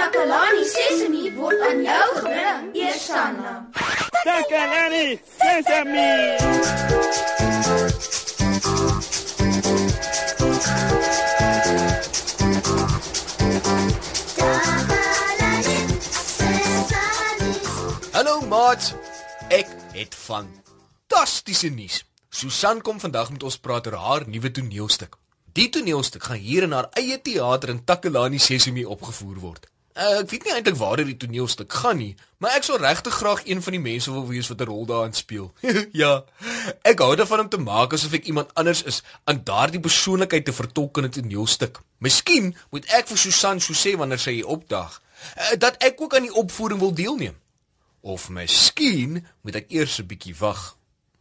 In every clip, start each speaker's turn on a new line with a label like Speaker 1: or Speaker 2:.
Speaker 1: Takalani Sesemi word aan jou gebring, Eersanna.
Speaker 2: Takalani Sesemi.
Speaker 3: Hallo maat. Ek het fantastiese nuus. Susan kom vandag met ons praat oor haar nuwe toneelstuk. Die toneelstuk gaan hier in haar eie teater in Takalani Sesemi opgevoer word. Uh, ek weet nie eintlik waar die toneelstuk gaan nie, maar ek sou regtig graag een van die mense wil wees wat 'n rol daarin speel. ja. Ek hou daarvan om te maak asof ek iemand anders is aan daardie persoonlikheid te vertolk in 'n toneelstuk. Miskien moet ek vir Susan so sê wanneer sy hier opdag, uh, dat ek ook aan die opvoering wil deelneem. Of miskien moet ek eers 'n bietjie wag.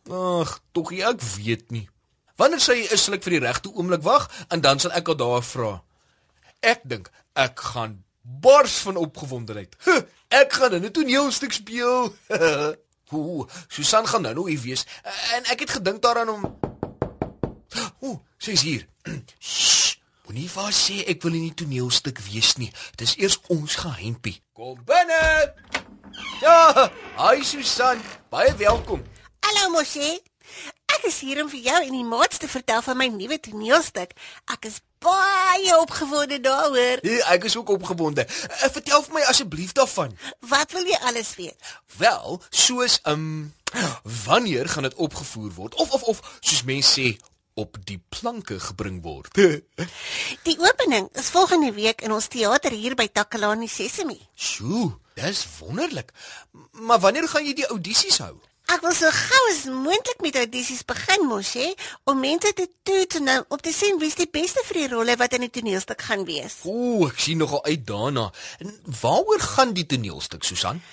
Speaker 3: Ag, tog ek weet nie. Wanneer sy is, sal ek vir die regte oomblik wag en dan sal ek haar daar vra. Ek dink ek gaan bars van opgewondenheid. Huh, ek gaan in 'n toneelstuk speel. Ooh, Susan gaan nou nou hier wees en ek het gedink daaraan om Ooh, sy's hier. Moenie vir sê ek wil in die toneelstuk wees nie. Dis eers ons geheimpie. Kom binne. Ja, hi Susan, baie welkom.
Speaker 4: Hallo Moshi. Ek is hier om vir jou en die maats te vertel van my nuwe toneelstuk. Ek is baie opgewonde daaroor.
Speaker 3: Ja, ek is ook opgewonde. Uh, vertel vir my asseblief daarvan.
Speaker 4: Wat wil jy alles weet?
Speaker 3: Wel, soos um wanneer gaan dit opgevoer word of of of soos mense sê op die planke gebring word.
Speaker 4: Die opening is volgende week in ons teater hier by Takalani Sesemi.
Speaker 3: Sjoe, dis wonderlik. Maar wanneer gaan jy die audisies hou?
Speaker 4: Ek wil so gou as moontlik met audisies begin mos hè, om mense te toets en nou om te sien wie's die beste vir die rolle wat in die toneelstuk gaan wees.
Speaker 3: Ooh, ek sien nogal uit daarna. En waaroor gaan die toneelstuk, Susan?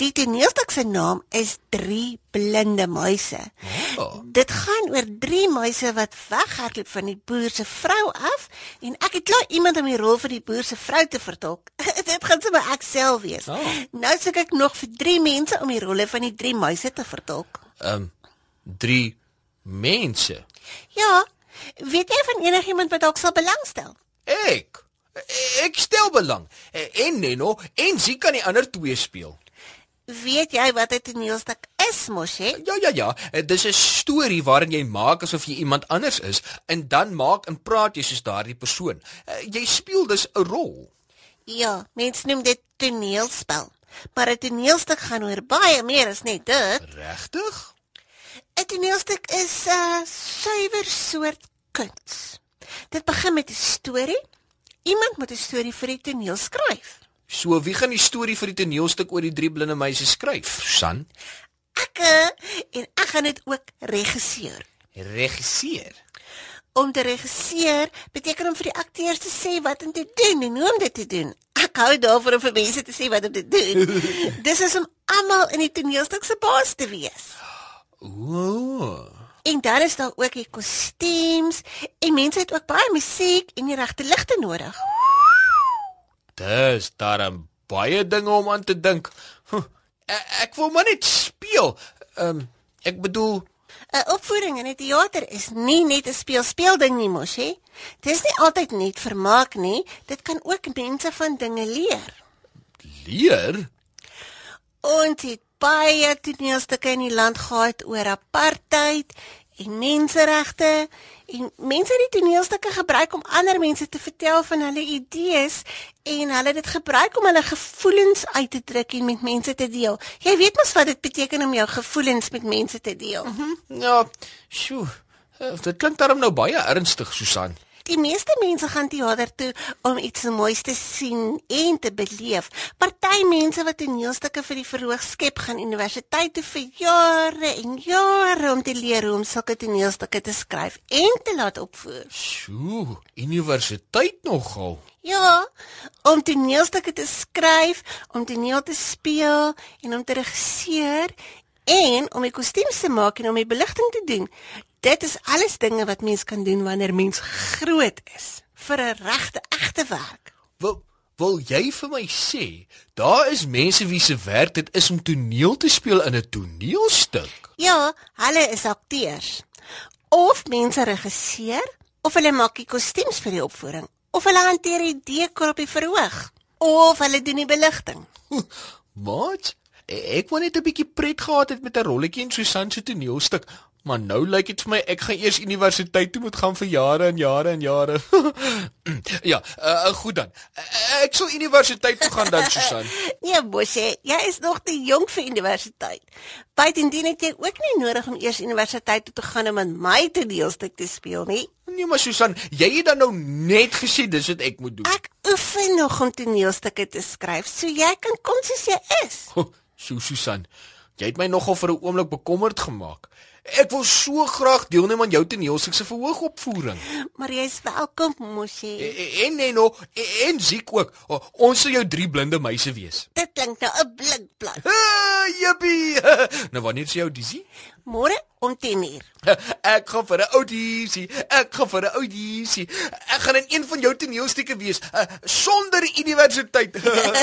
Speaker 4: Die toneelstuk se naam is Drie blinde muise.
Speaker 3: Oh.
Speaker 4: Dit gaan oor drie muise wat weghardloop van die boer se vrou af en ek het klaar iemand om die rol vir die boer se vrou te vertolk. Dit gaan sommer ek self wees.
Speaker 3: Oh.
Speaker 4: Nou soek ek nog vir drie mense om die rolle van die drie muise te vertolk.
Speaker 3: Ehm um, drie mense.
Speaker 4: Ja, weet jy van enigiemand wat dalk sal belangstel?
Speaker 3: Ek ek stel belang. En Neno, en sy kan die ander twee speel.
Speaker 4: Weet jy wat 'n toneelstuk is, Moshe?
Speaker 3: Ja ja ja, Eh, dis 'n storie waarin jy maak asof jy iemand anders is en dan maak en praat jy soos daardie persoon. Jy speel dus 'n rol.
Speaker 4: Ja, mense noem dit toneelspel. Maar 'n toneelstuk gaan oor baie meer as net dit.
Speaker 3: Regtig?
Speaker 4: 'n Toneelstuk is 'n uh, suiwer soort kuns. Dit begin met 'n storie. Iemand moet 'n storie vir die toneel skryf.
Speaker 3: So wie gaan die storie vir die toneelstuk oor die drie blinde meisies skryf? Susan,
Speaker 4: Ek uh, en ek gaan dit ook regisseer.
Speaker 3: regisseur.
Speaker 4: Om te regisseer beteken om vir die akteurs te sê wat om te doen en hoe om dit te doen. Ek hou daarvan om vir mense te sê wat om te doen. Dis is om almal in die toneelstuk se baas te wees.
Speaker 3: Ooh.
Speaker 4: En dan is daar ook die kostuums en mense het ook baie musiek en die regte ligte nodig.
Speaker 3: Dis darem baie dinge om aan te dink. Huh, Ek, ek wil maar net speel. Ehm um, ek bedoel
Speaker 4: 'n Opvoering in 'n teater is nie net 'n speel-speelding nie, mos hè? Dit is nie altyd net vermaak nie, dit kan ook mense van dinge leer.
Speaker 3: leer.
Speaker 4: Ons het baie toneelstukke in die land gehad oor apartheid en menseregte en mense het die toneelstukke gebruik om ander mense te vertel van hulle idees en hulle het dit gebruik om hulle gevoelens uit te druk en met mense te deel. Jy weet mos wat dit beteken om jou gevoelens met mense te deel.
Speaker 3: Ja, sjoe. Eh, Dit klink daarom nou baie ernstig, Susan.
Speaker 4: Die meeste mense gaan teater toe om iets moois te sien en te beleef. Party mense wat toneelstukke vir die verhoog skep, gaan universiteit toe vir jare en jare om te leer hoe om sulke toneelstukke te skryf en te laat opvoer.
Speaker 3: Sjoe, universiteit nogal.
Speaker 4: Ja, om toneelstukke te skryf, om toneel te speel en om te regisseer en om die kostuums te maak en om die beligting te doen. Dit is alles dinge wat mens kan doen wanneer mens groot is vir 'n regte egte werk.
Speaker 3: Wil wil jy vir my sê daar is mense wie se werk dit is om toneel te speel in 'n toneelstuk?
Speaker 4: Ja, hulle is akteurs. Of mense regisseer, of hulle maak die kostuums vir die opvoering, of hulle hanteer die dekor op die verhoog. of hulle doen die beligting.
Speaker 3: Wat? Ek wou net 'n bietjie pret gehad het met 'n rolletjie in Susan se toneelstuk, maar nou lyk dit vir my ek gaan eers universiteit toe moet gaan vir jare en jare en jare. ja, uh, goed dan. Uh, ek sou universiteit toe gaan dan Susan.
Speaker 4: Nee, Bosse, jy is nog te jonk vir universiteit. Buitendien het jy ook nie nodig om eers universiteit toe te gaan om in my toneelstuk te speel nie.
Speaker 3: Nee, maar Susan, jy het dan nou net gesê dis wat ek moet doen.
Speaker 4: Ek oefen nog om toneelstukke te skryf, so jy kan kom soos jy is.
Speaker 3: So Susan, jy het my nogal vir 'n oomblik bekommerd gemaak. Ek wil so graag deelneem aan jou toneelstuk se verhoogopvoering.
Speaker 4: Maar jy's welkom, Mosie.
Speaker 3: En en Neno en Ziek ook. O, Ons sal jou drie blinde meise wees.
Speaker 4: Dit klink nou 'n blink plan.
Speaker 3: Jippie. Nou wanneer is jou audisie?
Speaker 4: Môre om 10:00.
Speaker 3: Ek gaan vir 'n audisie. Ek gaan vir 'n audisie. Ek gaan in een van jou toneelstukke wees uh, sonder universiteit.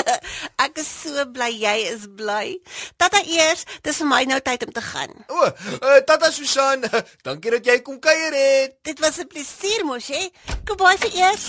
Speaker 4: Ek is so bly jy is bly. Tata eers, dis vir my nou tyd om te gaan.
Speaker 3: o, uh, tata Susan, dankie dat jy kom kuier het.
Speaker 4: Dit was 'n plesier, Mosie. Goodbye vir eers.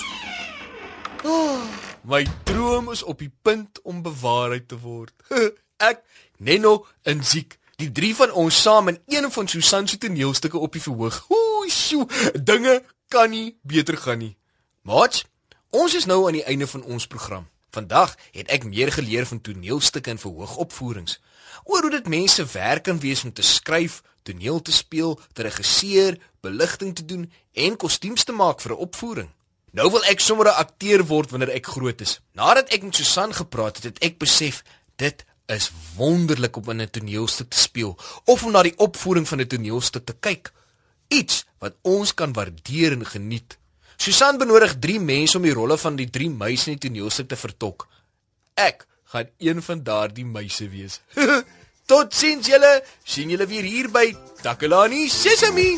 Speaker 3: My droom is op die punt om bewaarheid te word. Ek, Neno en Ziek, die drie van ons saam in een van Susan se toneelstukke op die verhoog. Ooh, sjoe, dinge kan nie beter gaan nie. Mats, ons is nou aan die einde van ons program. Vandag het ek meer geleer van toneelstukke en verhoogopvoerings. Oor hoe dit mense werk kan wees om te skryf, toneel te speel, te regisseer, beligting te doen en kostuums te maak vir 'n opvoering. Nou wil ek sommer 'n akteur word wanneer ek groot is. Nadat ek met Susan gepraat het, het ek besef dit is wonderlik om in 'n toneelstuk te speel of om na die opvoering van 'n toneelstuk te kyk. Iets wat ons kan waardeer en geniet. Susan benodig 3 mense om die rolle van die 3 meise in die toneelstuk te vertolk. Ek gaan een van daardie meise wees. Totsiens julle, sien julle weer hier by Takalani Sesemi.